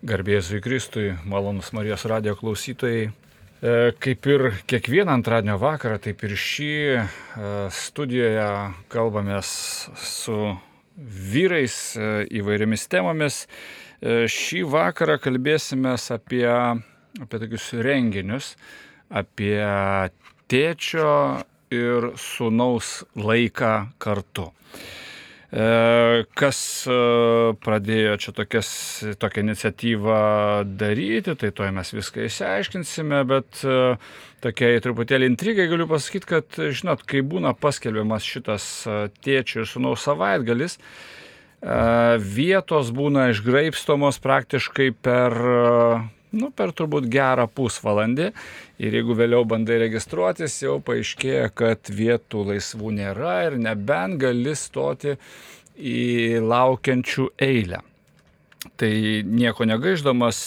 Garbėzui Kristui, malonus Marijos radio klausytojai. E, kaip ir kiekvieną antradienio vakarą, taip ir šį e, studijoje kalbamės su vyrais e, įvairiomis temomis. Šį vakarą kalbėsime apie, apie tokius renginius, apie tėčio ir sunaus laiką kartu. E, kas e, pradėjo čia tokias, tokią iniciatyvą daryti, tai to mes viską įsiaiškinsime, bet e, tokiai truputėlį intrigai galiu pasakyti, kad, žinot, kai būna paskelbiamas šitas tėčių ir sunaus savaitgalis, vietos būna išgraipstomos praktiškai per nu, per turbūt gerą pusvalandį. Ir jeigu vėliau bandai registruotis, jau paaiškėja, kad vietų laisvų nėra ir nebent gali stoti į laukiančių eilę. Tai nieko negaiždamas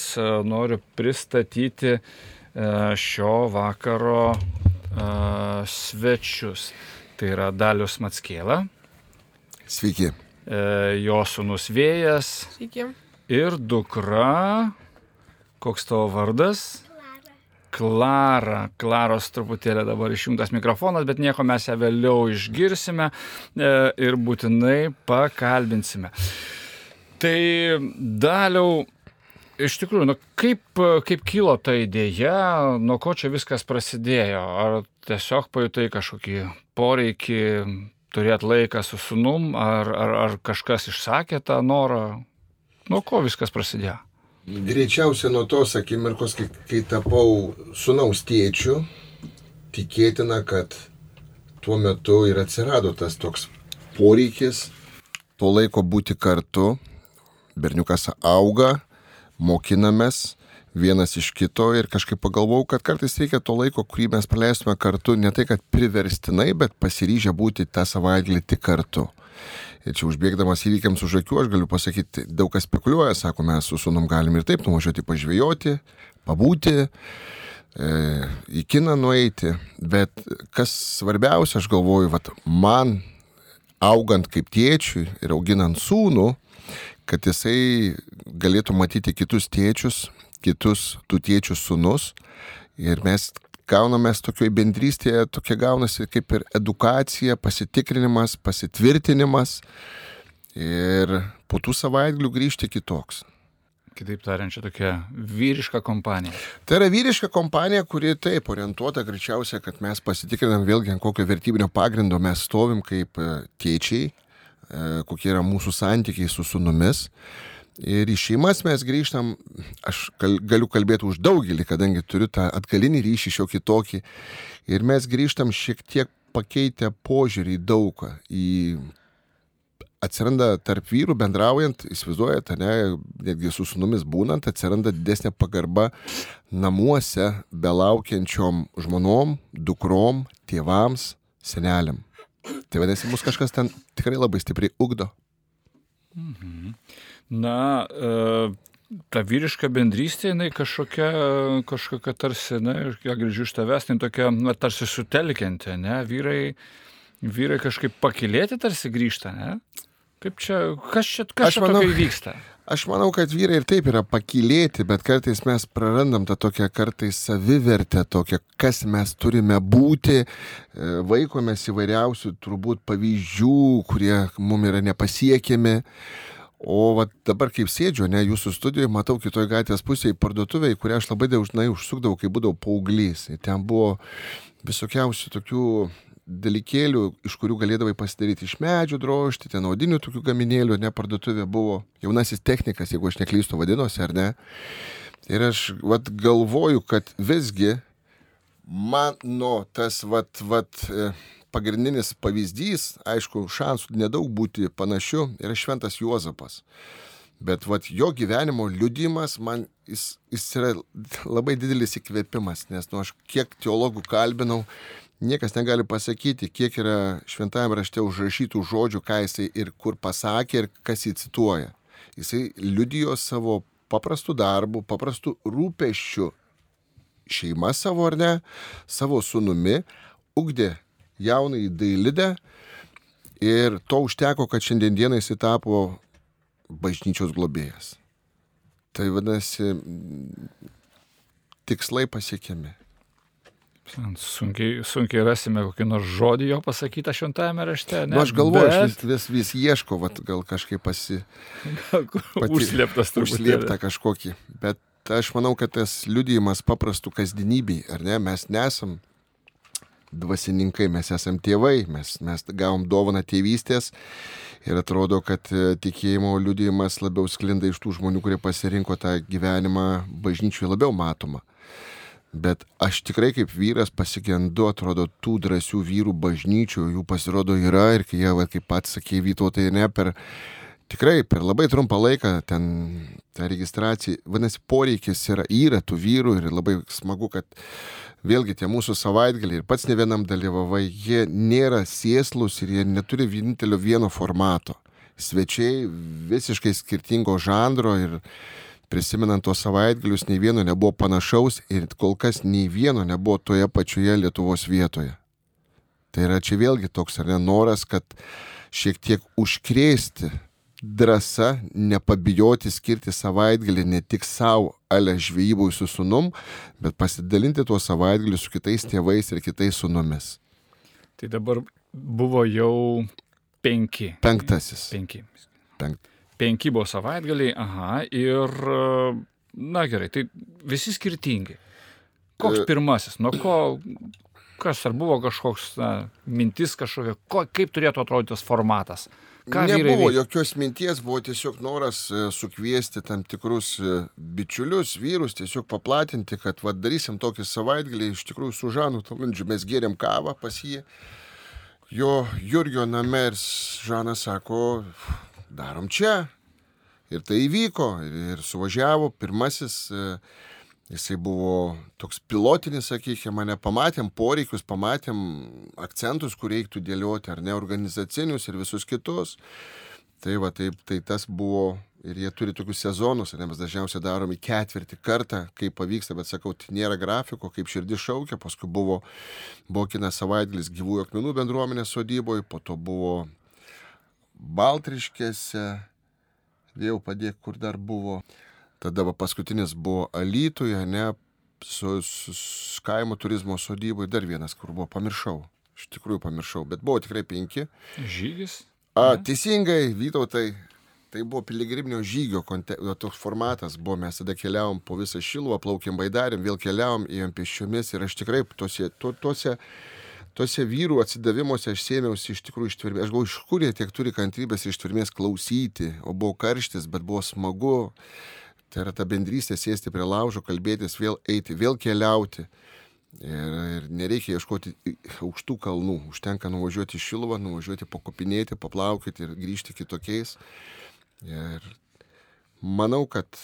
noriu pristatyti e, šio vakaro e, svečius. Tai yra Dalius Matskėla. Sveiki. E, jo sunus Vėjas. Sveiki. Ir dukra Koks tavo vardas? Klara. Klaros truputėlį dabar išjungtas mikrofonas, bet nieko mes ją vėliau išgirsime e, ir būtinai pakalbinsime. Tai daliau, iš tikrųjų, nu, kaip, kaip kilo ta idėja, nuo ko čia viskas prasidėjo? Ar tiesiog pajutai kažkokį poreikį turėti laiką su sunum, ar, ar, ar kažkas išsakė tą norą? Nuo ko viskas prasidėjo? Greičiausiai nuo tos akimirkos, kai, kai tapau sunaus tėčiu, tikėtina, kad tuo metu ir atsirado tas toks poreikis to laiko būti kartu. Berniukas auga, mokinamės vienas iš kito ir kažkaip pagalvojau, kad kartais reikia to laiko, kurį mes praleistume kartu, ne tai, kad priverstinai, bet pasiryžę būti tą savaitgalį tik kartu. Ir čia užbėgdamas įvykiams už akių, aš galiu pasakyti, daug kas spekuliuoja, sako, mes su sunom galim ir taip nuvažiuoti pažvėjoti, pabūti, e, į kiną nueiti, bet kas svarbiausia, aš galvoju, vat, man augant kaip tėčiui ir auginant sūnų, kad jisai galėtų matyti kitus tėčius, kitus tų tėčių sūnus. Ir mes gaunamės tokioj bendrystėje, tokia gaunasi kaip ir edukacija, pasitikrinimas, pasitvirtinimas ir po tų savaitgalių grįžti kitoks. Kitaip tariant, čia tokia vyriška kompanija. Tai yra vyriška kompanija, kuri taip orientuota greičiausiai, kad mes pasitikrinam vėlgi, ant kokio vertybinio pagrindo mes stovim kaip e, tėčiai, e, kokie yra mūsų santykiai su sunumis. Ir į šeimas mes grįžtam, aš galiu kalbėti už daugelį, kadangi turiu tą atgalinį ryšį šiokį tokį. Ir mes grįžtam šiek tiek pakeitę požiūrį į daugą. Į atsiranda tarp vyrų bendraujant, įsivaizduojate, ne, netgi su sunumis būnant, atsiranda didesnė pagarba namuose belaukiančiom žmonom, dukrom, tėvams, seneliam. Tai vadinasi, mus kažkas ten tikrai labai stipriai ugdo. Mhm. Na, e, ta vyriška bendrystė, jinai kažkokia, kažkokia tarsi, na, ir kiek girdžiu iš tavęs, tai tokia, na, tarsi sutelkianti, ne, vyrai, vyrai kažkaip pakilėti tarsi grįžta, ne? Kaip čia, kas čia, kas aš čia manau, vyksta? Aš manau, kad vyrai ir taip yra pakilėti, bet kartais mes prarandam tą tokią kartais savivertę, tokią, kas mes turime būti, e, vaikomės įvairiausių turbūt pavyzdžių, kurie mums yra nepasiekiami. O vat, dabar kaip sėdžiu, ne, jūsų studijoje, matau kitoje gatvės pusėje parduotuvę, į kurią aš labai dažnai užsukdavau, kai būdavau paauglys. Ten buvo visokiausių tokių dalykėlių, iš kurių galėdavai pasidaryti iš medžių drožti, ten audinių tokių gaminėlių, ne, parduotuvė buvo jaunasis technikas, jeigu aš neklystu vadinosi, ar ne. Ir aš vat, galvoju, kad visgi mano tas vat, vat, e, pagrindinis pavyzdys, aišku, šansų nedaug būti panašiu, yra Šventas Juozapas. Bet vat, jo gyvenimo liudimas man jis, jis yra labai didelis įkvėpimas, nes nu, aš kiek teologų kalbinau, niekas negali pasakyti, kiek yra šventajame rašte užrašytų žodžių, ką jisai ir kur pasakė ir kas jį cituoja. Jisai liudijo savo paprastų darbų, paprastų rūpeščių šeima savo ar ne, savo sunumi, ugdė jaunai dailidę ir to užteko, kad šiandien dienai jis tapo bažnyčios globėjas. Tai vadinasi, tikslai pasiekiami. Sunkiai, sunkiai rasime kokį nors žodį jo pasakytą šventajame rašte. Ne? Nu, aš galvoju, bet... aš vis, vis, vis ieško, vat, gal kažkaip pasi... Pati, užslėptas turbūt. Užslėpta kažkokį. Bet aš manau, kad tas liudijimas paprastų kasdienybei, ar ne, mes nesam dvasininkai, mes esam tėvai, mes, mes gavom dovaną tėvystės ir atrodo, kad e, tikėjimo liudijimas labiau sklinda iš tų žmonių, kurie pasirinko tą gyvenimą bažnyčiui labiau matomą. Bet aš tikrai kaip vyras pasigendu, atrodo, tų drąsių vyrų bažnyčių, jų pasirodo yra ir kai jie, va, kaip pats sakė, Vytautai, ne per, tikrai per labai trumpą laiką ten ta registracija, vadinasi, poreikis yra, yra tų vyrų ir labai smagu, kad vėlgi tie mūsų savaitgaliai ir pats ne vienam dalyvavai, jie nėra sėslus ir jie neturi vienintelio vieno formato. Svečiai visiškai skirtingo žanro ir prisimenant tos savaitgalius, nei vieno nebuvo panašaus ir kol kas nei vieno nebuvo toje pačioje Lietuvos vietoje. Tai yra čia vėlgi toks ar ne noras, kad šiek tiek užkrėsti drąsa, nepabijoti skirti savaitgalį ne tik savo, ale žvejybui su sunum, bet pasidalinti tuo savaitgalį su kitais tėvais ir kitais sunumis. Tai dabar buvo jau penki. Penktasis. Penki. Penkt penki buvo savaitgaliai, aha, ir, na gerai, tai visi skirtingi. Koks e... pirmasis, nuo ko, kas ar buvo kažkoks na, mintis kažkokia, ko, kaip turėtų atrodyti tas formatas? Ką Nebuvo jokios minties, buvo tiesiog noras e, sukviesti tam tikrus e, bičiulius, vyrus, tiesiog paplatinti, kad vad darysim tokį savaitgalį, iš tikrųjų su Žanu Talundžiu mes gėrėm kavą pas jį. Jo Jurgio namers Žanas sako, darom čia. Ir tai įvyko ir, ir suvažiavo pirmasis, e, jisai buvo toks pilotinis, sakykime, mane pamatėm poreikius, pamatėm akcentus, kur reiktų dėlioti, ar ne organizacinius ir visus kitus. Tai va, taip, tai tas buvo ir jie turi tokius sezonus, ne, mes dažniausiai darom į ketvirtį kartą, kaip pavyksta, bet sakau, tai nėra grafiko, kaip širdis šaukia, paskui buvo, kinas savaitgalis gyvųjų akmenų bendruomenės sodyboje, po to buvo Baltriškėse, vėl padėk, kur dar buvo. Tada paskutinis buvo Alytuje, ne, su, su, su kaimo turizmo sodyboje, dar vienas, kur buvo, pamiršau. Iš tikrųjų pamiršau, bet buvo tikrai penki. Žygis? A, teisingai, Vytautai, tai buvo piligriminio žygio toks formatas, buvo mes tada keliavom po visą šiluvą, plaukėm baidarėm, vėl keliavom, ėjom pėsčiomis ir aš tikrai tose, to, tose tuose vyrų atsidavimuose aš sėmiausi iš tikrųjų ištvermės. Aš galvoju, iš kur jie tiek turi kantrybės ir ištvermės klausyti, o buvo karštis, bet buvo smagu. Tai yra ta bendrystė sėsti prie laužo, kalbėtis, vėl eiti, vėl keliauti. Ir, ir nereikia ieškoti aukštų kalnų, užtenka nuvažiuoti į Šiluvą, nuvažiuoti pakopinėti, paplaukyti ir grįžti kitokiais. Ir manau, kad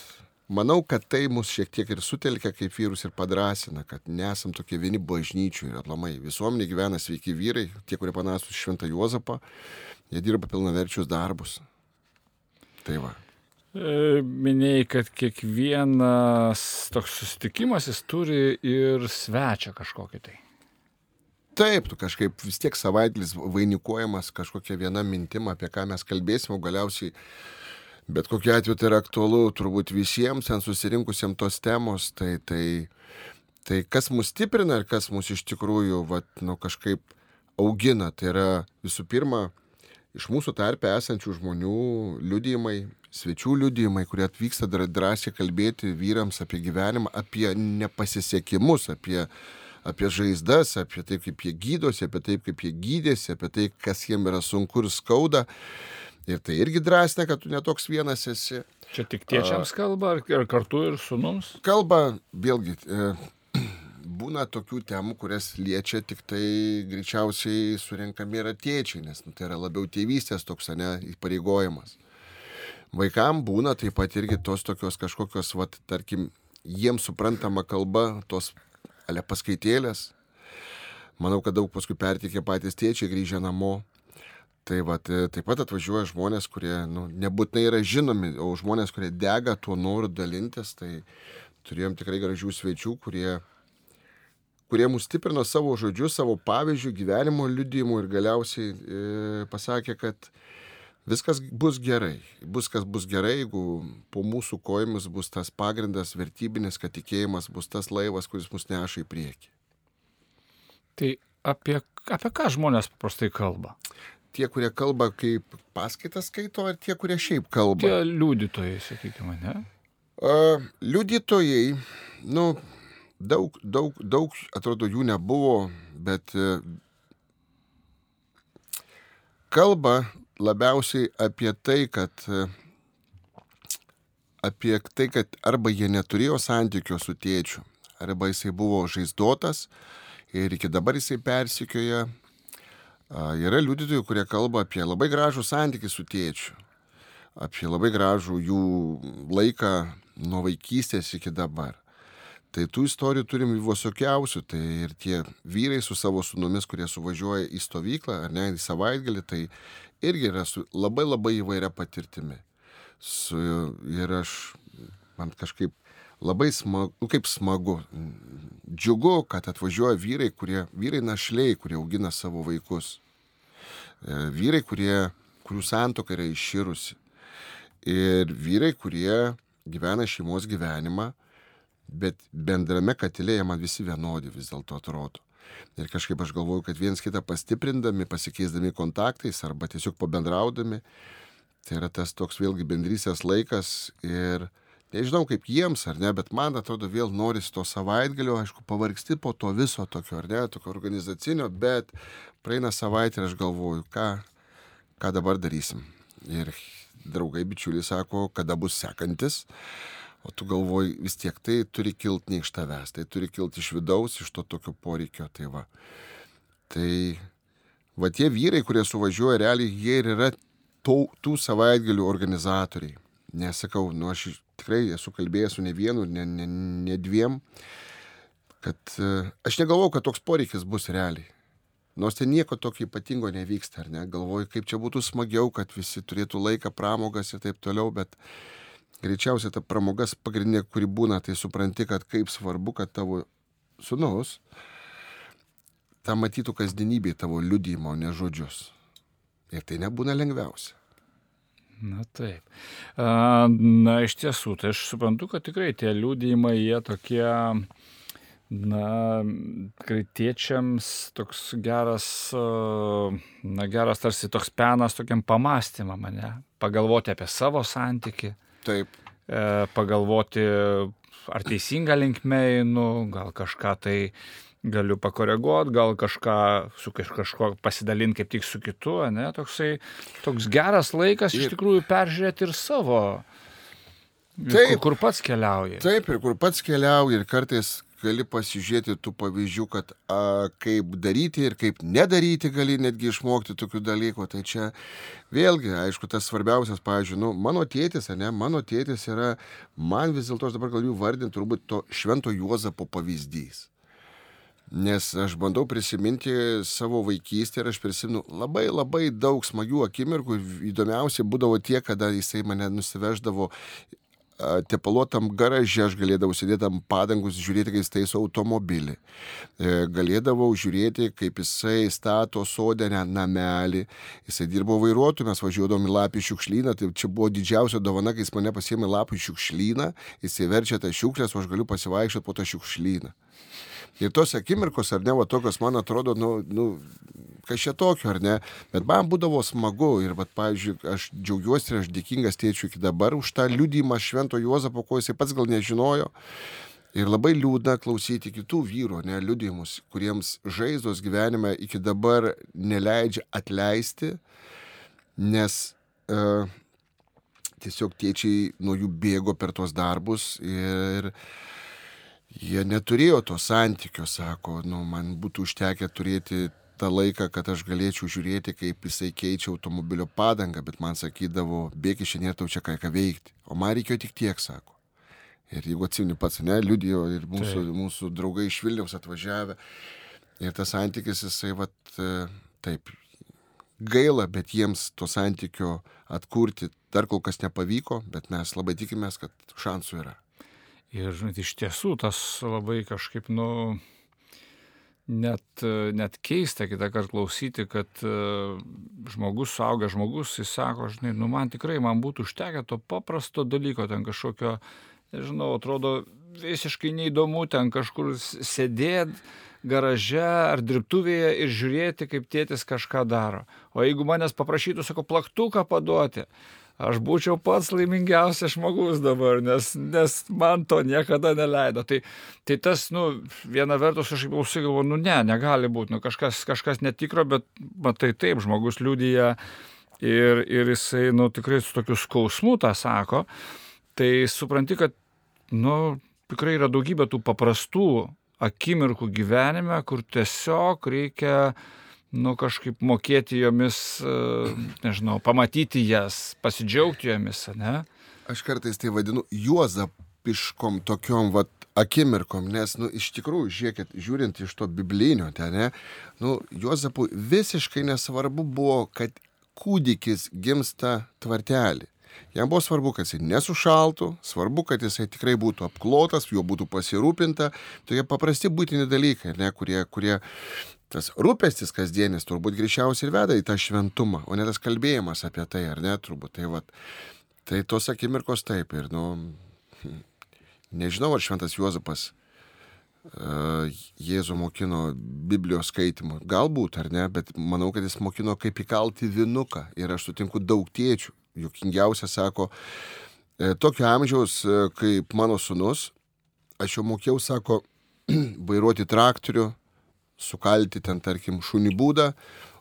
Manau, kad tai mus šiek tiek ir sutelkia kaip vyrus ir padrasina, kad nesam tokie vieni bažnyčių ir aplamai. Visuomenė gyvena sveiki vyrai, tie, kurie panašus šventą Juozapą, jie dirba pilnaverčius darbus. Tai va. E, minėjai, kad kiekvienas toks susitikimas jis turi ir svečią kažkokį tai. Taip, tu kažkaip vis tiek savaitgalis vainikuojamas kažkokia viena mintim, apie ką mes kalbėsime, o galiausiai Bet kokiu atveju tai yra aktualu turbūt visiems ten susirinkusiems tos temos, tai, tai, tai kas mus stiprina ir kas mus iš tikrųjų vat, nu, kažkaip augina, tai yra visų pirma iš mūsų tarpe esančių žmonių liudijimai, svečių liudijimai, kurie atvyksta drąsiai kalbėti vyrams apie gyvenimą, apie nepasisekimus, apie, apie žaizdas, apie tai, kaip jie gydosi, apie tai, kaip jie gydėsi, apie tai, kas jiems yra sunku ir skauda. Ir tai irgi drąsina, kad tu netoks vienas esi. Čia tik tiečiams kalba, ar kartu ir sunums? Kalba, vėlgi, e, būna tokių temų, kurias liečia tik tai greičiausiai surinkami yra tėčiai, nes nu, tai yra labiau tėvystės toks, ne, įpareigojimas. Vaikam būna taip pat irgi tos tokios kažkokios, vat, tarkim, jiems suprantama kalba, tos ale paskaitėlės. Manau, kad daug paskui pertikė patys tėčiai grįžę namo. Tai va, taip pat atvažiuoja žmonės, kurie nu, nebūtinai yra žinomi, o žmonės, kurie dega tuo noru dalintis, tai turėjom tikrai gražių svečių, kurie, kurie mus stiprino savo žodžiu, savo pavyzdžių, gyvenimo liudijimu ir galiausiai e, pasakė, kad viskas bus gerai. Viskas bus gerai, jeigu po mūsų kojomis bus tas pagrindas vertybinis, kad tikėjimas bus tas laivas, kuris mus neša į priekį. Tai apie, apie ką žmonės paprastai kalba? Tie, kurie kalba kaip paskaitas skaito, ar tie, kurie šiaip kalba? Tie liudytojai, sakykime, ne? Uh, liudytojai, nu, daug, daug, daug, atrodo, jų nebuvo, bet uh, kalba labiausiai apie tai, kad apie tai, kad arba jie neturėjo santykio su tėčiu, arba jisai buvo žaizdotas ir iki dabar jisai persikioja. Yra liudytojų, kurie kalba apie labai gražų santykį su tėčiu, apie labai gražų jų laiką nuo vaikystės iki dabar. Tai tų istorijų turim visokiausių, tai ir tie vyrai su savo sunomis, kurie suvažiuoja į stovyklą ar ne, į savaitgalį, tai irgi yra su labai labai įvairia patirtimi. Su, ir aš, man kažkaip labai smagu, nu, kaip smagu, džiugu, kad atvažiuoja vyrai, kurie, vyrai našliai, kurie augina savo vaikus. E, vyrai, kurie, kurių santoka yra iširusi. Ir vyrai, kurie gyvena šeimos gyvenimą bet bendrame katilėje man visi vienodi vis dėlto atrodo. Ir kažkaip aš galvoju, kad viens kitą pastiprindami, pasikeisdami kontaktais arba tiesiog pabendraudami, tai yra tas toks vėlgi bendrysės laikas ir nežinau kaip jiems ar ne, bet man atrodo vėl norisi to savaitgalio, aišku, pavargsti po to viso tokio ar ne, tokio organizacinio, bet praeina savaitė ir aš galvoju, ką, ką dabar darysim. Ir draugai, bičiuliai sako, kada bus sekantis. O tu galvoji, vis tiek tai turi kilti ne iš tavęs, tai turi kilti iš vidaus, iš to tokio poreikio. Tai va. Tai va tie vyrai, kurie suvažiuoja, realiai jie ir yra tų, tų savaitgalių organizatoriai. Nesakau, nu aš tikrai esu kalbėjęs su ne vienu, ne, ne, ne dviem, kad uh, aš negalvau, kad toks poreikis bus realiai. Nors ten nieko tokio ypatingo nevyksta, ar ne? Galvoju, kaip čia būtų smagiau, kad visi turėtų laiką, pramogas ir taip toliau, bet uh, greičiausiai ta pramogas pagrindinė, kuri būna, tai supranti, kad kaip svarbu, kad tavo sunus tą matytų kasdienybėje tavo liudymo, ne žodžius. Ir tai nebūna lengviausia. Na taip. Na iš tiesų, tai aš suprantu, kad tikrai tie liūdėjimai, jie tokie, na, tikrai tiečiams toks geras, na, geras tarsi toks penas tokiam pamastymam, ne, pagalvoti apie savo santyki, Taip. E, pagalvoti, ar teisinga linkme einu, gal kažką tai galiu pakoreguoti, gal kažką su kažkuo pasidalinti kaip tik su kitu, ne, toksai, toks geras laikas iš tikrųjų peržiūrėti ir savo. Taip, kur, kur pats keliauji. Taip, ir kur pats keliauji, ir kartais gali pasižiūrėti tų pavyzdžių, kad a, kaip daryti ir kaip nedaryti gali netgi išmokti tokių dalykų. Tai čia vėlgi, aišku, tas svarbiausias, pavyzdžiui, nu, mano tėtis, ne, mano tėtis yra, man vis dėlto aš dabar galiu vardinti turbūt to švento Juozapo pavyzdys. Nes aš bandau prisiminti savo vaikystę ir aš prisimenu labai labai daug smagių akimirkų. Įdomiausia būdavo tie, kada jisai mane nusiveždavo tepaluotam garaže aš galėdavau sėdėti ant padangus, žiūrėti, kaip jis taiso automobilį. E, galėdavau žiūrėti, kaip jisai stato sodenę namelį. Jisai dirbo vairuotoju, mes važiuodavom į lapį šiukšlyną, tai čia buvo didžiausia dovana, kai jis mane pasiėmė lapį šiukšlyną, jisai verčia tą šiukšlės, o aš galiu pasivaikščioti po tą šiukšlyną. Ir tos akimirkos, ar ne, va tokios, man atrodo, nu, nu čia tokio, ar ne, bet man būdavo smagu ir, va, pavyzdžiui, aš džiaugiuosi ir aš dėkingas tėčiui iki dabar už tą liudymą Švento Juozapo, ko jisai pats gal nežinojo. Ir labai liūdna klausyti kitų vyrų, ne, liudimus, kuriems žaizdos gyvenime iki dabar neleidžia atleisti, nes uh, tiesiog tėčiai nuo jų bėgo per tuos darbus ir jie neturėjo to santykio, sako, nu, man būtų užtekę turėti tą laiką, kad aš galėčiau žiūrėti, kaip jisai keičia automobilio padangą, bet man sakydavo, bėgi šiandien tau čia ką, ką veikti. O man reikėjo tik tiek, sako. Ir jeigu atsimni pats, ne, liudijo ir mūsų, taip. mūsų draugai iš Vilniaus atvažiavę. Ir tas santykis, jisai, vat, e, taip, gaila, bet jiems to santykio atkurti dar kol kas nepavyko, bet mes labai tikimės, kad šansų yra. Ir iš tiesų tas labai kažkaip, nu, net, net keista kitą kartą klausyti, kad uh, žmogus, suaugęs žmogus, jis sako, žinai, nu man tikrai, man būtų užtekę to paprasto dalyko, ten kažkokio, nežinau, atrodo visiškai neįdomu ten kažkur sėdėti garaže ar dirbtuvėje ir žiūrėti, kaip tėtis kažką daro. O jeigu manęs paprašytų, sako, plaktuką paduoti, aš būčiau pats laimingiausias žmogus dabar, nes, nes man to niekada neleido. Tai, tai tas, nu, viena vertus aš užsigalvoju, nu ne, negali būti, nu kažkas, kažkas netikro, bet matai taip, žmogus liudyja ir, ir jisai, nu, tikrai su tokiu skausmu tą sako, tai supranti, kad, nu, tikrai yra daugybė tų paprastų akimirkų gyvenime, kur tiesiog reikia nu, kažkaip mokėti jomis, e, nežinau, pamatyti jas, pasidžiaugti jomis, ne? Aš kartais tai vadinu juozapiškom tokiom, vat, akimirkom, nes, nu, iš tikrųjų, žiūrėkit, žiūrint iš to biblinio ten, ne, nu, Juozapui visiškai nesvarbu buvo, kad kūdikis gimsta tvartelį. Jam buvo svarbu, kad jisai nesušaltų, svarbu, kad jisai tikrai būtų apklotas, juo būtų pasirūpinta. Tokie paprasti būtini dalykai, ne, kurie, kurie tas rūpestis kasdienis turbūt greičiausiai ir veda į tą šventumą, o ne tas kalbėjimas apie tai, ar ne, turbūt. Tai, vat, tai tos akimirkos taip ir, nu, nežinau, ar šventas Juozapas uh, Jėzų mokino Biblijos skaitimu. Galbūt, ar ne, bet manau, kad jis mokino kaip įkalti vinuką. Ir aš sutinku daug tėčių. Jukingiausia sako, e, tokio amžiaus e, kaip mano sunus, aš jau mokėjau, sako, vairuoti traktorių, sukalti ten, tarkim, šunį būdą,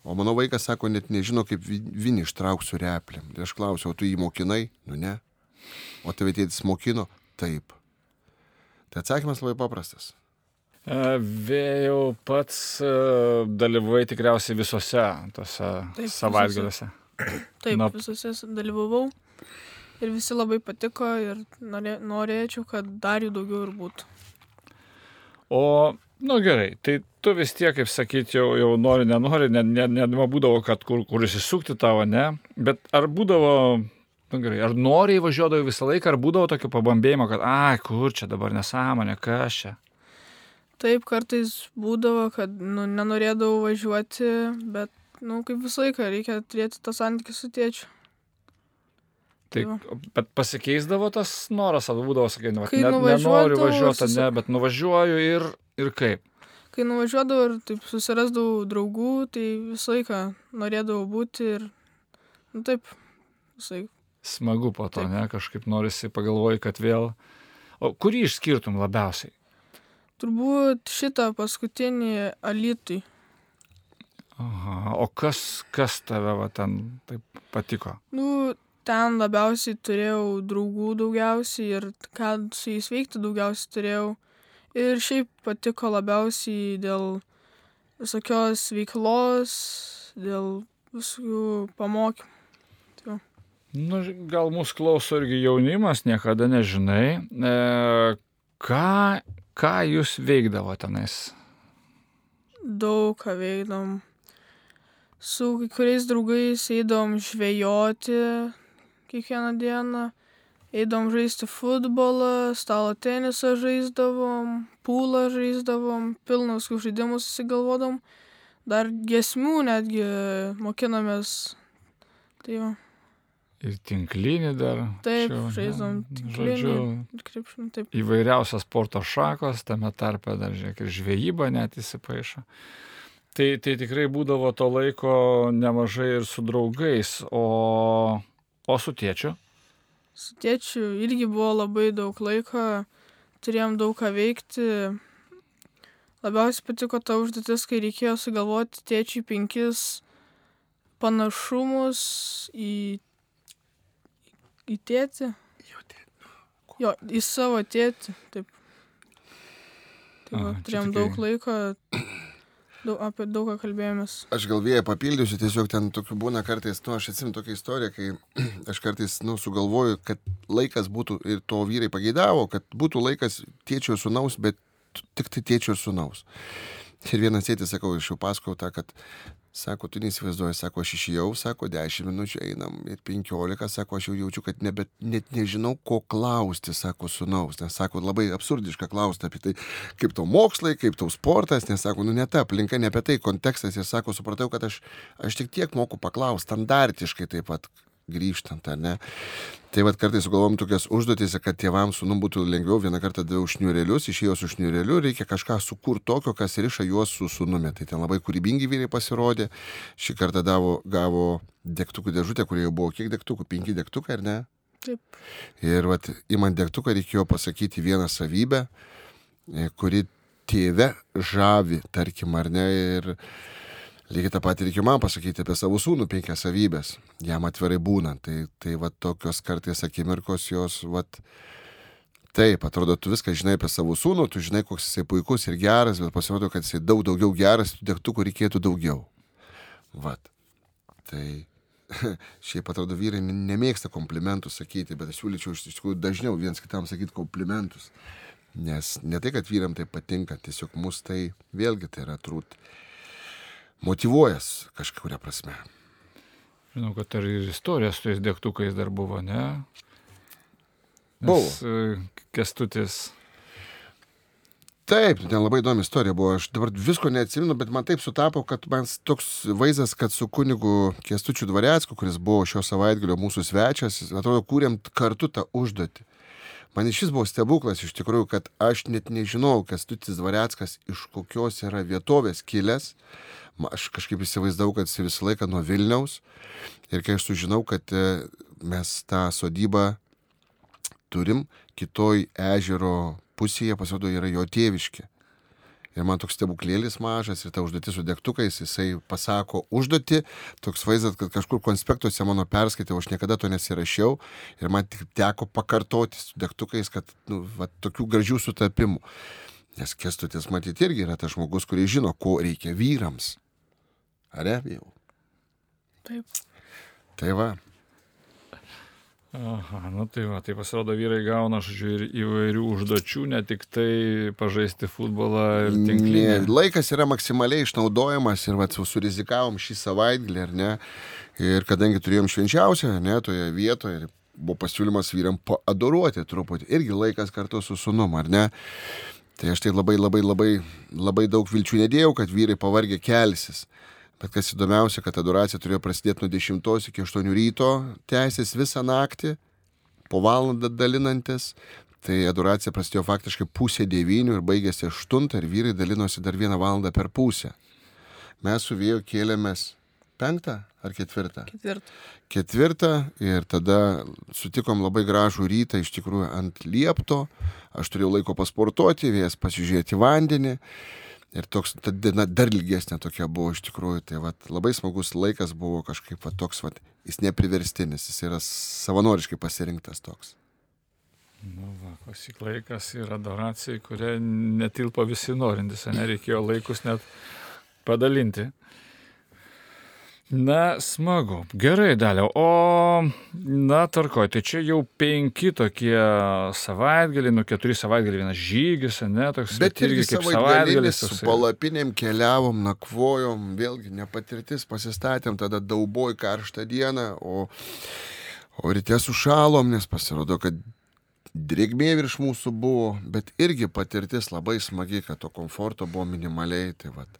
o mano vaikas sako, net nežino, kaip vinį ištrauksiu replėm. Ir aš klausiau, o tu jį mokinai? Nu ne. O tave tėtis mokino? Taip. Tai atsakymas labai paprastas. E, vėjau pats e, dalyvavai tikriausiai visose tose savaitgaliuose. Taip, Na... visose dalyvavau ir visi labai patiko ir norė, norėčiau, kad dar jų daugiau ir būtų. O Nu gerai, tai tu vis tiek, kaip sakyti, jau, jau nori, nenori, net ne, ne, ne būdavo, kad kur, kur įsisukti tavo, ne, bet ar būdavo, nu gerai, ar noriai važiuodavo visą laiką, ar būdavo tokio pabambėjimo, kad, ai, kur čia dabar nesąmonė, kas čia? Taip, kartais būdavo, kad nu, nenorėdavau važiuoti, bet, nu, kaip visą laiką reikia turėti tą santykį su tėčiu. Tai, bet pasikeisdavo tas noras, ar būdavo, sakai, nu, ne, nenoriu važiuoti, ne, bet nuvažiuoju ir Ir kaip? Kai nuvažiuodavau ir taip susirasdavau draugų, tai visą laiką norėdavau būti ir, nu taip, visai. Smagu po to, taip. ne, kažkaip norisi pagalvoji, kad vėl. O kurį išskirtum labiausiai? Turbūt šitą paskutinį alitui. Aha, o kas, kas tave va, ten taip patiko? Nu, ten labiausiai turėjau draugų daugiausiai ir ką su jais veikti daugiausiai turėjau. Ir šiaip patiko labiausiai dėl visokios veiklos, dėl visų pamokymų. Tai nu, gal mūsų klauso irgi jaunimas, niekada nežinai. E, ką, ką jūs veikdavo tenais? Daug ką veikdom. Su kai kuriais draugais eidom žvejoti kiekvieną dieną eidavom žaisti futbolą, stalo tenisą žaisdavom, pūlą žaisdavom, pilnus žaidimus susigalvodom, dar gesmių netgi mokinomės. Tai va. Ir tinklinį dar. Taip, žaidžiam tinklinį. Žodžiu, taip. Įvairiausios sporto šakos, tame tarpe dar, žiūrėk, ir žvejyba net įsipaišo. Tai, tai tikrai būdavo to laiko nemažai ir su draugais, o, o su tėčiu? Su tėčiu irgi buvo labai daug laiko, turėjom daug ką veikti. Labiausiai patiko ta užduotis, kai reikėjo sugalvoti tėčiui penkis panašumus į, į tėtį. Jo, į savo tėtį, taip. Tai va, turėjom daug laiko, Daug, apie daug ką kalbėjomės. Aš gal vėją papildysiu, tiesiog ten tokių būna kartais, nu, aš atsimenu tokią istoriją, kai aš kartais, nu, sugalvoju, kad laikas būtų, ir to vyrai pageidavo, kad būtų laikas tėčio ir sunaus, bet tik tai tėčio ir sunaus. Ir vienas tėtis, sakau, aš jau pasakau tą, kad Sako, tu neįsivaizduoji, sako, aš išėjau, sako, 10 minučių einam ir 15, sako, aš jau jaučiu, kad nebet, net nežinau, ko klausti, sako, sunaus, nes sako, labai absurdiška klausti apie tai, kaip tau mokslai, kaip tau sportas, nes sako, nu ne ta aplinka, ne apie tai kontekstas, ir sako, supratau, kad aš, aš tik tiek moku paklausti, standartiškai taip pat grįžtant, ar ne. Tai vad kartais sugalvom tokias užduotis, kad tėvams sūnum būtų lengviau, vieną kartą daviau šniurelius, išėjau su šniureliu, reikia kažką sukurti tokio, kas riša juos su sūnumi. Tai ten labai kūrybingi vyrai pasirodė. Šį kartą davo, gavo degtukų dėžutę, kurioje buvo kiek degtukų, penki degtukai, ar ne? Taip. Ir vat, įman degtuką reikėjo pasakyti vieną savybę, e, kuri tėve žavi, tarkim, ar ne. Ir, Lygiai tą patį reikia man pasakyti apie savo sūnų penkias savybės, jam atvirai būnant. Tai, tai va tokios kartais akimirkos jos, va, taip, atrodo, tu viską žinai apie savo sūnų, tu žinai, koks jisai puikus ir geras, bet pasirodo, kad jisai daug daugiau geras, tų degtukų reikėtų daugiau. Vat. Tai šiaip atrodo, vyrai nemėgsta komplimentų sakyti, bet aš siūlyčiau iš tikrųjų dažniau viens kitam sakyti komplimentus. Nes ne tai, kad vyram tai patinka, tiesiog mus tai vėlgi tai yra trūt motivuojas kažkuria prasme. Žinau, kad ir istorija su tais degtukais dar buvo, ne? Nes, Buvo. e, Kestutis. Taip, ten labai įdomi istorija buvo. Aš dabar visko neatsimenu, bet man taip sutapo, kad man toks vaizdas, kad su kunigu Kestučiu Dvarecku, kuris buvo šio savaitgalio mūsų svečias, atrodo, kūrėm kartu tą užduotį. Man šis buvo stebuklas iš tikrųjų, kad aš net nežinau, Kestutis Dvareckas iš kokios yra vietovės kilęs. Aš kažkaip įsivaizdavau, kad jis visą laiką nuo Vilniaus. Ir kai aš sužinau, kad e, mes tą sodybą turim, kitoj ežero pusėje pasirodo yra jo tėviškė. Ir man toks stebuklėlis mažas ir ta užduotis su degtukais, jisai pasako užduoti, toks vaizdas, kad kažkur konspektuose mano perskaitė, aš niekada to nesirašiau ir man tik teko pakartoti su degtukais, kad nu, va, tokių gražių sutapimų. Nes kestutis matyti irgi yra tas žmogus, kuris žino, ko reikia vyrams. Ar ne, jau? Taip. Tai va. Aha, nu tai va, tai pasirodo vyrai gauna, žodžiu, ir įvairių užduočių, ne tik tai pažaisti futbolą ir tinklinį. Ne, laikas yra maksimaliai išnaudojamas ir vat, surizikavom šį savaitgalį, ar ne? Ir kadangi turėjom švenčiausią, ne, toje vietoje, buvo pasiūlymas vyram paadoruoti truputį, irgi laikas kartu su sunum, ar ne? Tai aš tai labai labai labai labai daug vilčių nedėjau, kad vyrai pavargę kelsis. Bet kas įdomiausia, kad adoracija turėjo prasidėti nuo 10 iki 8 ryto, tęsis visą naktį, po valandą dalinantis. Tai adoracija prasidėjo faktiškai pusė devynių ir baigėsi aštuntą ir vyrai dalinosi dar vieną valandą per pusę. Mes su vėju kėlėmės penktą ar ketvirtą? Ketvirtą. Ketvirtą ir tada sutikom labai gražų rytą iš tikrųjų ant liepto. Aš turėjau laiko pasportuoti, vėjas pasižiūrėti vandenį. Ir toks, ta diena dar ilgesnė tokia buvo iš tikrųjų. Tai vat, labai smagus laikas buvo kažkaip vat, toks, vat, jis nepriverstinis, jis yra savanoriškai pasirinktas toks. Nu, va, klausyk laikas ir adoracija, į kurią netilpo visi norintys, nereikėjo laikus net padalinti. Na, smagu. Gerai, dalė. O, na, tarkoj, tai čia jau penki tokie savaitgaliai, nu keturi savaitgaliai, vienas žygis, ne, toks Bet irgi kaip savaitgalis su palapinėm keliavom, nakvojom, vėlgi nepatirtis, pasistatėm tada dauboj karštą dieną, o, o ryte sušalom, nes pasirodo, kad drėgmė virš mūsų buvo, bet irgi patirtis labai smagi, kad to komforto buvo minimaliai. Tai vat,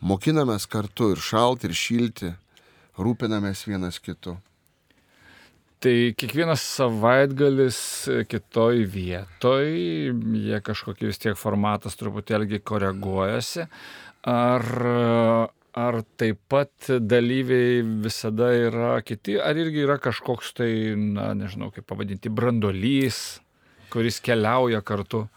mokinamės kartu ir šalti, ir šilti, rūpinamės vienas kitu. Tai kiekvienas savaitgalis kitoj vietoj, jie kažkokie vis tiek formatas truputėlgi koreguojasi. Ar, ar taip pat dalyviai visada yra kiti, ar irgi yra kažkoks tai, na, nežinau, kaip pavadinti, brandolys, kuris keliauja kartu?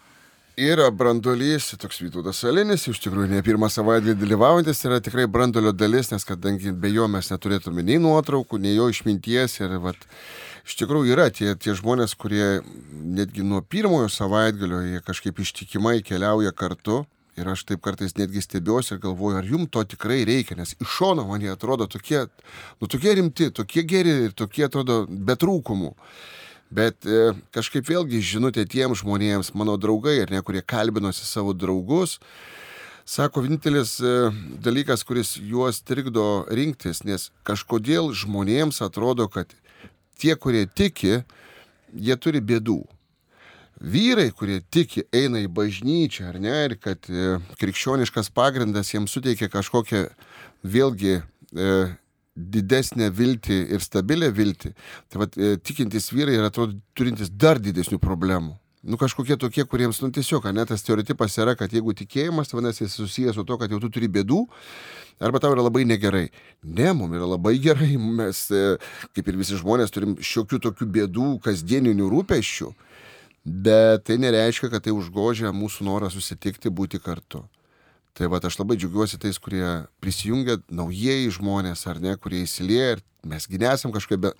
Yra brandolys, toks Vytautas Salinis, iš tikrųjų ne pirmą savaitgalį dalyvaujantis, yra tikrai brandolio dalis, nes kadangi be jo mes neturėtume nei nuotraukų, nei jo išminties. Ir vat, iš tikrųjų yra tie, tie žmonės, kurie netgi nuo pirmojo savaitgalio jie kažkaip ištikimai keliauja kartu. Ir aš taip kartais netgi stebiuosi ir galvoju, ar jums to tikrai reikia, nes iš šono man jie atrodo tokie, nu, tokie rimti, tokie geri ir tokie atrodo be trūkumų. Bet e, kažkaip vėlgi žinutė tiem žmonėms, mano draugai, ar ne, kurie kalbinosi savo draugus, Sako, vienintelis e, dalykas, kuris juos trikdo rinktis, nes kažkodėl žmonėms atrodo, kad tie, kurie tiki, jie turi bėdų. Vyrai, kurie tiki, eina į bažnyčią, ar ne, ir kad e, krikščioniškas pagrindas jiems suteikia kažkokią vėlgi e, didesnę viltį ir stabilę viltį, tai vat, e, tikintys vyrai yra atrodo turintys dar didesnių problemų nu kažkokie tokie, kuriems, nu tiesiog, ne, tas stereotipas yra, kad jeigu tikėjimas, tai vadinasi, susijęs su to, kad jau tu turi bėdų, arba tau yra labai negerai. Ne, mums yra labai gerai, mes, e, kaip ir visi žmonės, turim šiokių tokių bėdų, kasdieninių rūpeščių, bet tai nereiškia, kad tai užgožia mūsų norą susitikti, būti kartu. Tai va, aš labai džiaugiuosi tais, kurie prisijungia, naujieji žmonės, ar ne, kurie įsilieja ir mes gynesam kažkokia,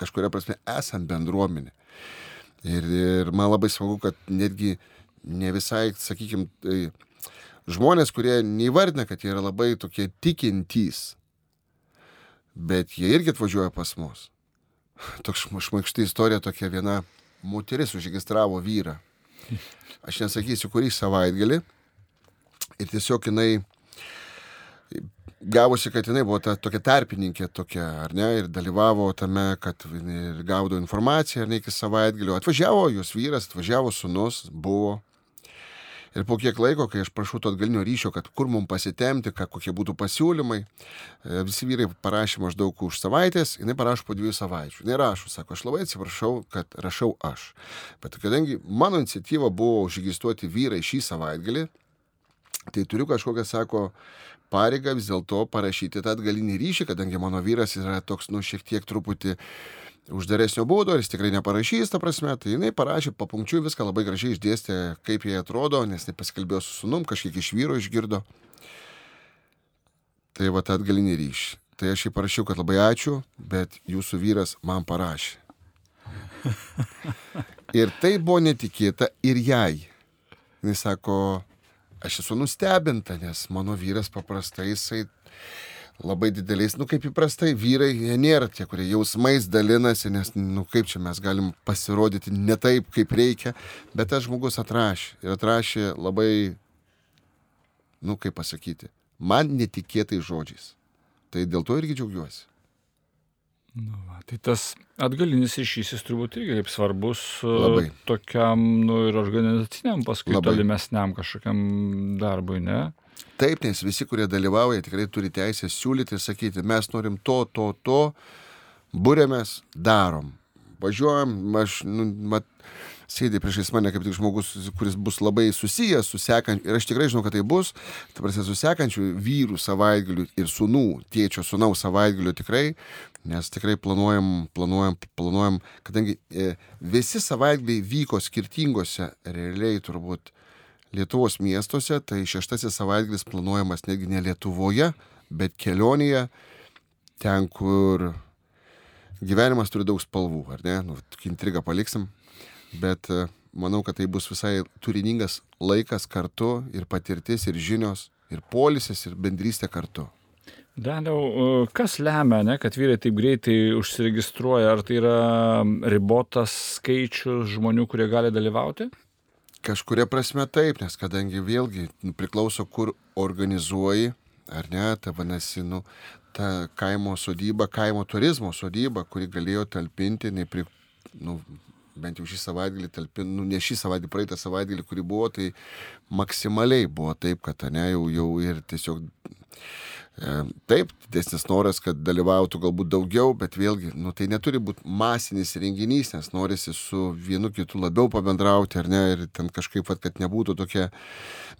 kažkuria prasme, esam bendruomenė. Ir, ir man labai smagu, kad netgi ne visai, sakykime, tai žmonės, kurie neįvardina, kad jie yra labai tokie tikintys, bet jie irgi atvažiuoja pas mus. Toks šmaikšti istorija, tokia viena moteris užregistravo vyrą. Aš nesakysiu, kurį savaitgalį. Ir tiesiog jinai gavosi, kad jinai buvo ta tokia tarpininkė tokia, ar ne, ir dalyvavo tame, kad gaudo informaciją, ar ne, iki savaitgalio. Atvažiavo jos vyras, atvažiavo sunus, buvo. Ir po kiek laiko, kai aš prašau to atgalinio ryšio, kad kur mums pasitemti, ką, kokie būtų pasiūlymai, e, visi vyrai parašė maždaug už savaitės, jinai parašo po dviejų savaičių. Rašo, sako, aš labai atsiprašau, kad rašau aš. Bet kadangi mano iniciatyva buvo užregistruoti vyrai šį savaitgalį, tai turiu kažkokią, sako, pareigą vis dėlto parašyti tą atgalinį ryšį, kadangi mano vyras yra toks, nu, šiek tiek truputį uždaresnio būdo, jis tikrai neparašys, ta prasme, tai jinai parašė papunkčiui viską labai gražiai išdėstė, kaip jie atrodo, nes tai pasikalbėjo su sunum, kažkiek iš vyro išgirdo. Tai va tą atgalinį ryšį. Tai aš jį parašiau, kad labai ačiū, bet jūsų vyras man parašė. Ir tai buvo netikėta ir jai. Jis sako, aš esu nustebinta, nes mano vyras paprastai jisai labai dideliais, nu kaip įprastai, vyrai, jie nėra tie, kurie jausmais dalinasi, nes, nu kaip čia mes galim pasirodyti ne taip, kaip reikia, bet tas žmogus atrašė ir atrašė labai, nu kaip pasakyti, man netikėtai žodžiais. Tai dėl to irgi džiaugiuosi. Nu, va, tai tas atgalinis ryšys jis turbūt irgi kaip svarbus e, Labai. tokiam nu, ir organizaciniam paskui Labai. tolimesniam kažkokiam darbui, ne? Taip, nes visi, kurie dalyvauja, tikrai turi teisę siūlyti ir sakyti, mes norim to, to, to, būrėmės, darom. Važiuojam, aš, nu, mat, sėdė priešais mane kaip tik žmogus, kuris bus labai susijęs su sekančiu, ir aš tikrai žinau, kad tai bus, ta prasme, su sekančiu vyrų savaitgaliu ir sunų, tėčio sunaus savaitgaliu tikrai, nes tikrai planuojam, planuojam, planuojam, kadangi e, visi savaitgaliai vyko skirtingose, realiai turbūt, Lietuvos miestuose, tai šeštasis savaitgalis planuojamas netgi ne Lietuvoje, bet kelionėje, ten, kur gyvenimas turi daug spalvų, ar ne? Nu, intrigą paliksim, bet e, manau, kad tai bus visai turiningas laikas kartu ir patirtis, ir žinios, ir polisis, ir bendrystė kartu. Daniau, e, kas lemia, ne, kad vyrai taip greitai užsiregistruoja? Ar tai yra ribotas skaičius žmonių, kurie gali dalyvauti? Kažkuria prasme taip, nes kadangi vėlgi priklauso, kur organizuoji, ar ne, tai vadinasi, nu, ta kaimo sodyba, kaimo turizmo sodyba, kuri galėjo talpinti, nepri, nu, bent jau šį savaitgalį talpinti, nu, ne šį savaitgalį, praeitą savaitgalį, kuri buvo, tai maksimaliai buvo taip, kad ne, jau, jau ir tiesiog E, taip, didesnis noras, kad dalyvautų galbūt daugiau, bet vėlgi, nu, tai neturi būti masinis renginys, nes norisi su vienu kitu labiau pabendrauti, ar ne, ir ten kažkaip, vat, kad nebūtų tokia.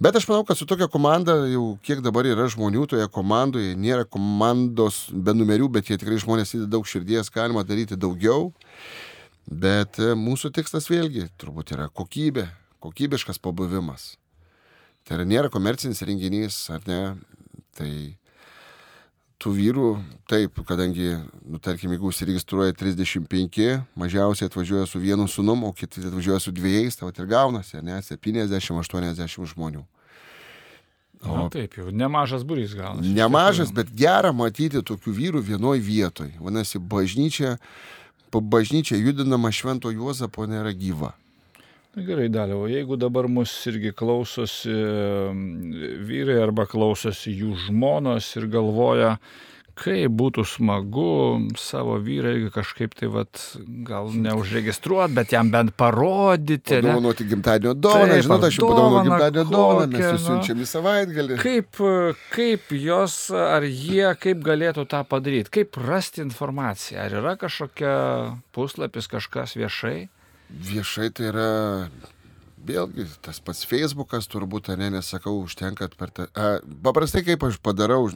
Bet aš manau, kad su tokia komanda, jau kiek dabar yra žmonių toje komandoje, nėra komandos be numerių, bet jie tikrai žmonės įdeda daug širdies, galima daryti daugiau. Bet e, mūsų tikslas vėlgi turbūt yra kokybė, kokybiškas pabuvimas. Tai yra nėra komercinis renginys, ar ne? Tai tų vyrų, taip, kadangi, nu, tarkim, jeigu užsiregistruoja 35, mažiausiai atvažiuoja su vienu sunum, o kiti atvažiuoja su dviejais, tai ir gaunasi, ne, 70-80 žmonių. O Na, taip, jau nemažas būrys gaunasi. Nemažas, bet gera matyti tokių vyrų vienoj vietoj. Vadinasi, bažnyčia, bažnyčia judinama Švento Juozapo nėra gyva. Na gerai, dalyvau, jeigu dabar mus irgi klausosi mm, vyrai arba klausosi jų žmonos ir galvoja, kaip būtų smagu savo vyrą kažkaip tai, vat, gal neužregistruoti, bet jam bent parodyti. ne? Padovanoti gimtadienio dovaną, žinot, aš jau padovanau gimtadienio dovaną, mes jūs siunčiam į savaitgalį. Kaip, kaip jos, ar jie, kaip galėtų tą padaryti, kaip rasti informaciją, ar yra kažkokia puslapis, kažkas viešai? Viešai tai yra, vėlgi, tas pats Facebookas turbūt, ne, nesakau, užtenka per tą. A, paprastai kaip aš padarau,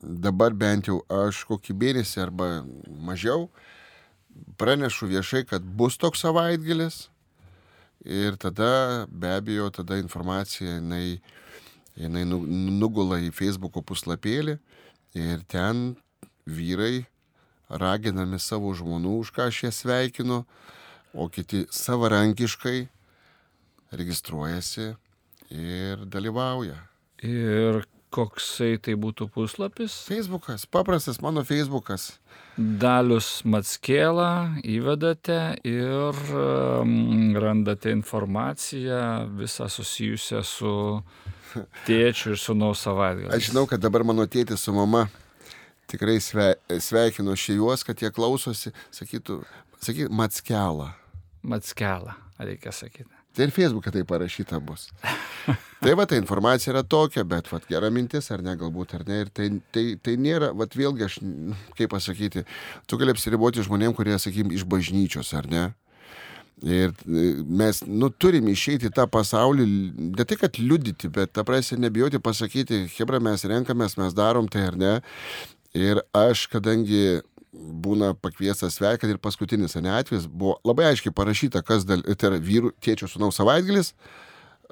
dabar bent jau aš kokį mėnesį arba mažiau pranešu viešai, kad bus toks savaitgalis ir tada be abejo, tada informacija jinai, jinai nu- nugula į Facebooko puslapėlį ir ten vyrai raginami savo žmonų, už ką aš ją sveikinu, o kiti savarankiškai registruojasi ir dalyvauja. Ir koksai tai būtų puslapis? Facebookas, paprastas mano Facebookas. Dalius Matskėlą įvedate ir randate informaciją visą susijusią su tėčiu ir sunaus savaitgaliu. Aš žinau, kad dabar mano tėtis su mama tikrai sve, sveikino šį juos, kad jie klausosi, sakytų, sakytų, Matskelą. Matskelą, reikia sakyti. Tai ir Facebook'e tai parašyta bus. tai va, ta informacija yra tokia, bet va, gera mintis, ar ne, galbūt, ar ne. Ir tai, tai, tai nėra, va, vėlgi, aš, kaip pasakyti, tu gali apsiriboti žmonėm, kurie, sakykim, iš bažnyčios, ar ne. Ir e, mes, nu, turim išeiti tą pasaulį, ne tik, kad liudyti, bet, ta prasme, nebijoti pasakyti, hebra, mes renkamės, mes darom tai, ar ne. Ir aš, kadangi būna pakviestas sveikat ir paskutinis ane atvejis buvo labai aiškiai parašyta, kas dal, tai yra vyrų tėčio sunaus savaitgalis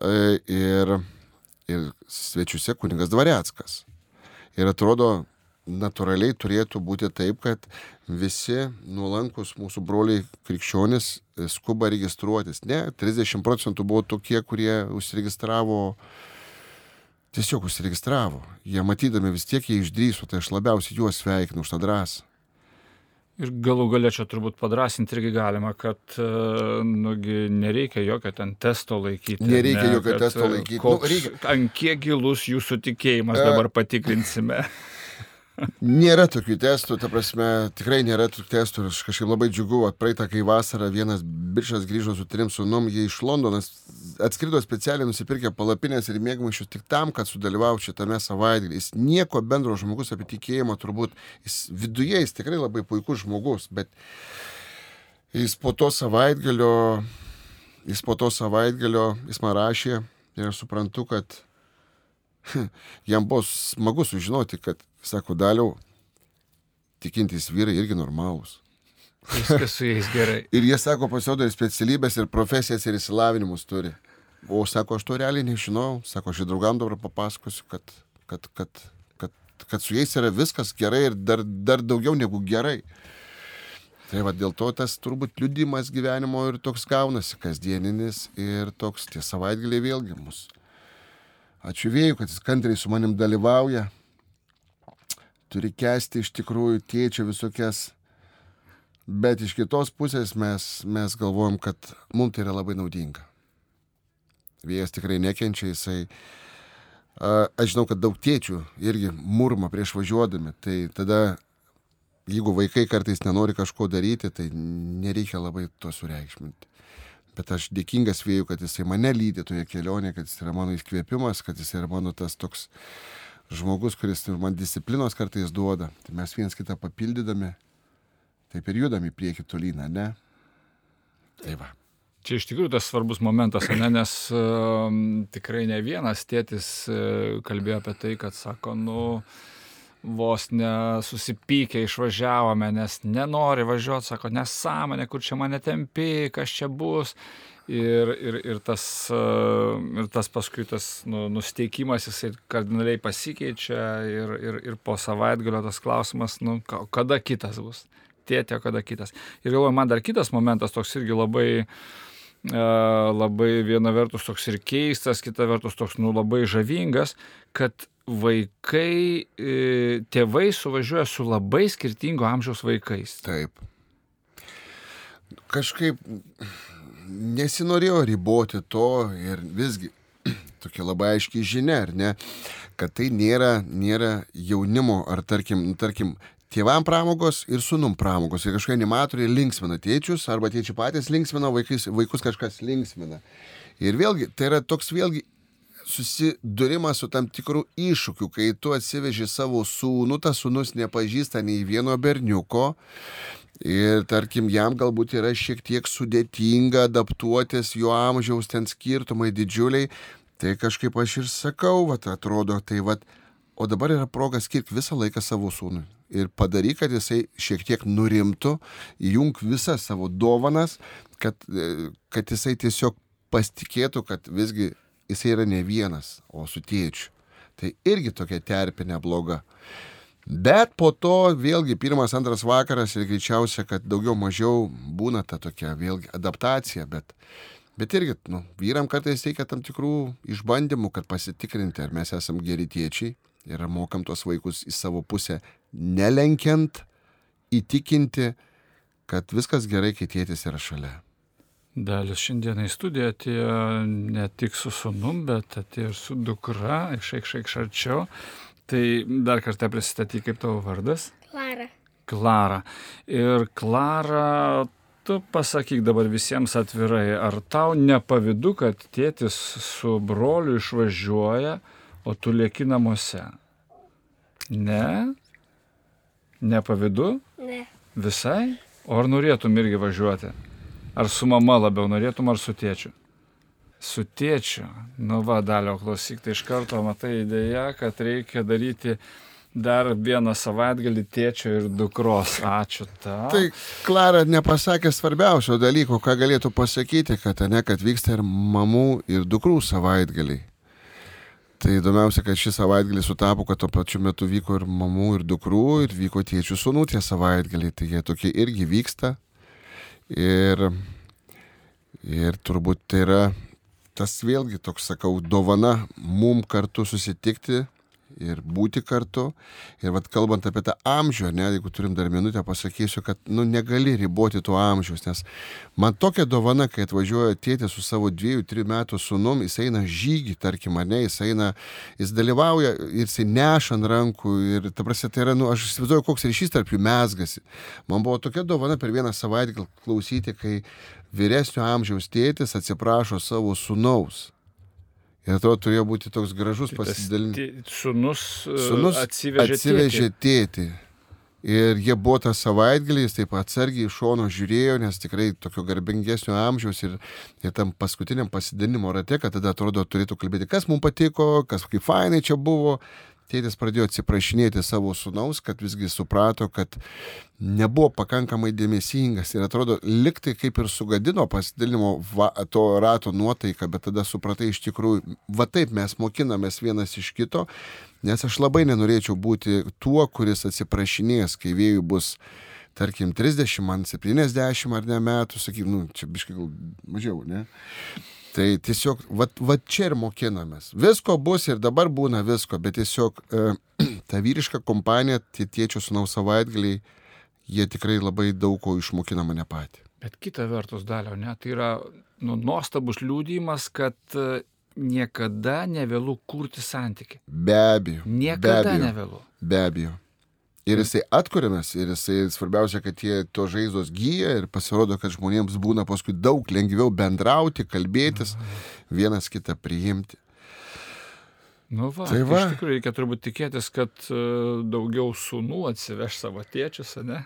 e, ir, ir svečiuose kuningas Dvareckas. Ir atrodo, natūraliai turėtų būti taip, kad visi nuolankus mūsų broliai krikščionis e, skuba registruotis. Ne, 30 procentų buvo tokie, kurie užsiregistravo tiesiog užsiregistravo. Jie matydami vis tiek jie išdrįso, tai aš labiausiai juos sveikinu už tą drąsą. Ir galų galę čia turbūt padrasinti irgi galima, kad e, nugi, nereikia jokio ten testo laikyti. Nereikia ne, jokio testo e, laikyti. Koks, Nu, reikia- Ant kiek gilus jūsų tikėjimas E. dabar patikrinsime. Nėra tokių testų, ta prasme, tikrai nėra tokių testų ir aš kažkaip labai džiugu, at praeitą kai vasarą vienas biržas grįžo su trim sunum, jie iš Londonas atskrido specialiai nusipirkę palapinės ir mėgmaišius tik tam, kad sudalyvautų šitame savaitgalį. Jis nieko bendro žmogus apie tikėjimą turbūt, jis viduje jis tikrai labai puikus žmogus, bet jis po to savaitgalio, jis po to savaitgalio, jis man rašė ir aš suprantu, kad jam buvo smagu sužinoti, kad, sako, daliau, tikintys vyrai irgi normalūs. Viskas su jais gerai. Ir jie sako, pasirodo, ir specialybės, ir profesijas, ir įsilavinimus turi. O sako, aš to realiai nežinau. Sako, aš ir draugam dabar papasakosiu, kad, kad, kad, kad, kad su jais yra viskas gerai ir dar, dar daugiau negu gerai. Tai va dėl to tas turbūt liudimas gyvenimo ir toks gaunasi kasdieninis ir toks tie savaitgaliai vėlgi mus. Ačiū vėjui, kad jis kantriai su manim dalyvauja. Turi kesti iš tikrųjų tėčio visokias Bet iš kitos pusės mes, mes galvojam, kad mums tai yra labai naudinga. Vėjas tikrai nekenčia, jisai... A, aš žinau, kad daug tėčių irgi murma prieš važiuodami, tai tada, jeigu vaikai kartais nenori kažko daryti, tai nereikia labai to sureikšminti. Bet aš dėkingas vėjų, kad jisai mane lydi toje kelionėje, kad jis yra mano įkvėpimas, kad jis yra mano tas toks žmogus, kuris man disciplinos kartais duoda. Tai mes vienas kitą papildydami taip ir judam į priekį tolyną, ne? Tai va. Čia iš tikrųjų tas svarbus momentas, ne, nes uh, tikrai ne vienas tėtis uh, kalbėjo apie tai, kad sako, nu, vos nesusipykę išvažiavome, nes nenori važiuoti, sako, nesąmonė, kur čia mane tempi, kas čia bus. Ir, ir, ir, tas, uh, ir tas paskui tas nu, nusteikimas jisai kardinaliai pasikeičia ir, ir, ir po savaitgalio tas klausimas, nu, ka- kada kitas bus tėtė, kada kitas. Ir galvoju, man dar kitas momentas toks irgi labai, e, labai viena vertus toks ir keistas, kita vertus toks, nu, labai žavingas, kad vaikai, e, tėvai suvažiuoja su labai skirtingo amžiaus vaikais. Taip. Kažkaip nesinorėjo riboti to ir visgi tokia labai aiškiai žinia, ar ne, kad tai nėra, nėra jaunimo ar tarkim, tarkim, tėvam pramogos ir sunum pramogos. Ir kažkokie animatoriai linksmina tėčius, arba tėčiai patys linksmina, vaikus, vaikus kažkas linksmina. Ir vėlgi, tai yra toks vėlgi susidūrimas su tam tikru iššūkiu, kai tu atsiveži savo sūnų, tas sūnus nepažįsta nei vieno berniuko. Ir tarkim, jam galbūt yra šiek tiek sudėtinga adaptuotis, jo amžiaus ten skirtumai didžiuliai, Tai kažkaip aš ir sakau, vat, atrodo, tai vat, o dabar yra proga skirti visą laiką savo sūnui. Ir padaryk, kad jisai šiek tiek nurimtų, įjung visas savo dovanas, kad, e, kad jisai tiesiog pasitikėtų, kad visgi jisai yra ne vienas, o su tėčiu. Tai irgi tokia terpė nebloga. Bet po to vėlgi pirmas, antras vakaras ir greičiausia, kad daugiau mažiau būna ta tokia vėlgi adaptacija, bet Bet irgi, nu, vyram kartais reikia tam tikrų išbandymų, kad pasitikrinti, ar mes esame geri tėčiai ir mokam tuos vaikus į savo pusę, nelenkiant, įtikinti, kad viskas gerai, kai tėtis yra šalia. Dalis šiandieną į studiją atėjo ne tik su sunum, bet atėjo ir su dukra, iš aikščiai arčiau. Tai dar kartą pristatyk, kaip tavo vardas? Klara. Klara. Ir Klara tu pasakyk dabar visiems atvirai, ar tau nepavydu, kad tėtis su broliu išvažiuoja, o tu lieki namuose? Ne? Nepavydu? Ne. Visai? O ar norėtum irgi važiuoti? Ar su mama labiau norėtum, ar su tėčiu? Su tėčiu. Nu va, dalio klausyk, tai iš karto matai idėją, kad reikia daryti dar vieną savaitgalį tėčio ir dukros. Ačiū tau. Tai Klara nepasakė svarbiausio dalyko, ką galėtų pasakyti, kad ne, kad vyksta ir mamų, ir dukrų savaitgaliai. Tai įdomiausia, kad šį savaitgalį sutapo, kad tuo pačiu metu vyko ir mamų, ir dukrų, ir vyko tėčių sunų tie savaitgaliai. Tai jie tokie irgi vyksta. Ir, ir turbūt tai yra tas vėlgi toks, sakau, dovana mum kartu susitikti ir būti kartu. Ir vad kalbant apie tą amžių, ne, jeigu turim dar minutę, pasakysiu, kad nu, negali riboti to amžiaus, nes man tokia dovana, kai atvažiuoja tėtis su savo dviejų, trijų metų sunum, jis eina žygį, tarkim, ne, jis eina, jis dalyvauja ir jis neša ant rankų ir, ta prasme, tai yra, nu, aš įsivaizduoju, koks ryšys tarp jų mesgasi. Man buvo tokia dovana per vieną savaitę klausyti, kai vyresnio amžiaus tėtis atsiprašo savo sunaus Ir atrodo, turėjo būti toks gražus tai pasidalinimas. Sunus, e, sunus atsivežė, atsivežė tėtį. Ir jie buvo tas savaitgalis, taip atsargiai iš šono žiūrėjo, nes tikrai tokio garbingesnio amžiaus ir, ir tam paskutiniam pasidalinimo rate, kad tada atrodo turėtų kalbėti, kas mums patiko, kas kaip fainai čia buvo. Tėtis pradėjo atsiprašinėti savo sunaus, kad visgi suprato, kad nebuvo pakankamai dėmesingas ir atrodo, liktai kaip ir sugadino pasidalinimo va, to rato nuotaiką, bet tada supratai iš tikrųjų, va taip mes mokinamės vienas iš kito, nes aš labai nenorėčiau būti tuo, kuris atsiprašinės, kai vėjų bus tarkim, 30, man 70 ar ne metų, sakykim, nu, čia biškai gal mažiau, ne? Tai tiesiog, va, va čia ir mokinamės. Visko bus ir dabar būna visko, bet tiesiog e, ta vyriška kompanija, tie tėčio sunaus savaitgaliai, jie tikrai labai daug ko išmokina mane patį. Bet kita vertus, dalio, ne, tai yra nu, nuostabus liūdėjimas, kad e, niekada nevėlu kurti santyki. Be abejo. Niekada be abejo, nevėlu. Be abejo. Ir jisai atkuriamas, ir jisai svarbiausia, kad tie to žaizdos gyja ir pasirodo, kad žmonėms būna paskui daug lengviau bendrauti, kalbėtis, vienas kitą priimti. Nu va, tai va. Iš tikrųjų reikia turbūt tikėtis, kad e, daugiau sūnų atsiveš savo tėčius, ne?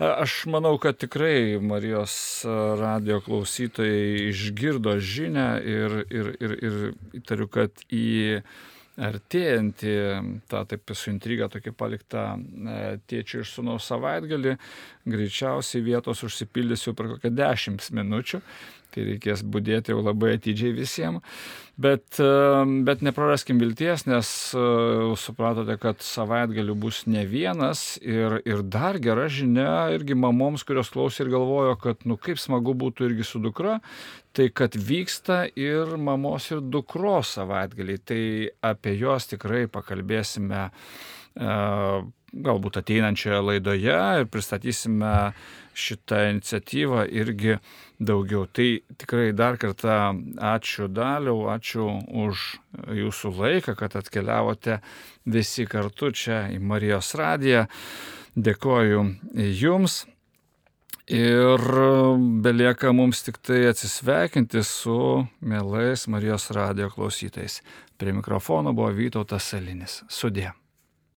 Aš manau, kad tikrai Marijos radio klausytojai išgirdo žinę ir, ir, ir, ir įtariu, kad į artėjantį tą taip su intriga tokį paliktą e, tėčio iš sunaus savaitgalį, greičiausiai vietos užsipildys jau per kokią dešimt minučių tai reikės būdėti jau labai atidžiai visiems. Bet, e, bet nepraraskim vilties, nes e, supratote, kad savaitgalių bus ne vienas ir, ir dar gera žinia irgi mamoms, kurios klausė ir galvojo, kad nu kaip smagu būtų irgi su dukra, tai kad vyksta ir mamos ir dukros savaitgaliai. Tai apie juos tikrai pakalbėsime galbūt ateinančioje laidoje ir pristatysime šitą iniciatyvą irgi daugiau. Tai tikrai dar kartą ačiū Daliau, ačiū už jūsų laiką, kad atkeliavote visi kartu čia į Marijos radiją. Dėkoju Jums. Ir belieka mums tik tai atsisveikinti su mielais Marijos radio klausytais. Prie mikrofono buvo Vytautas Salinis. Sudė.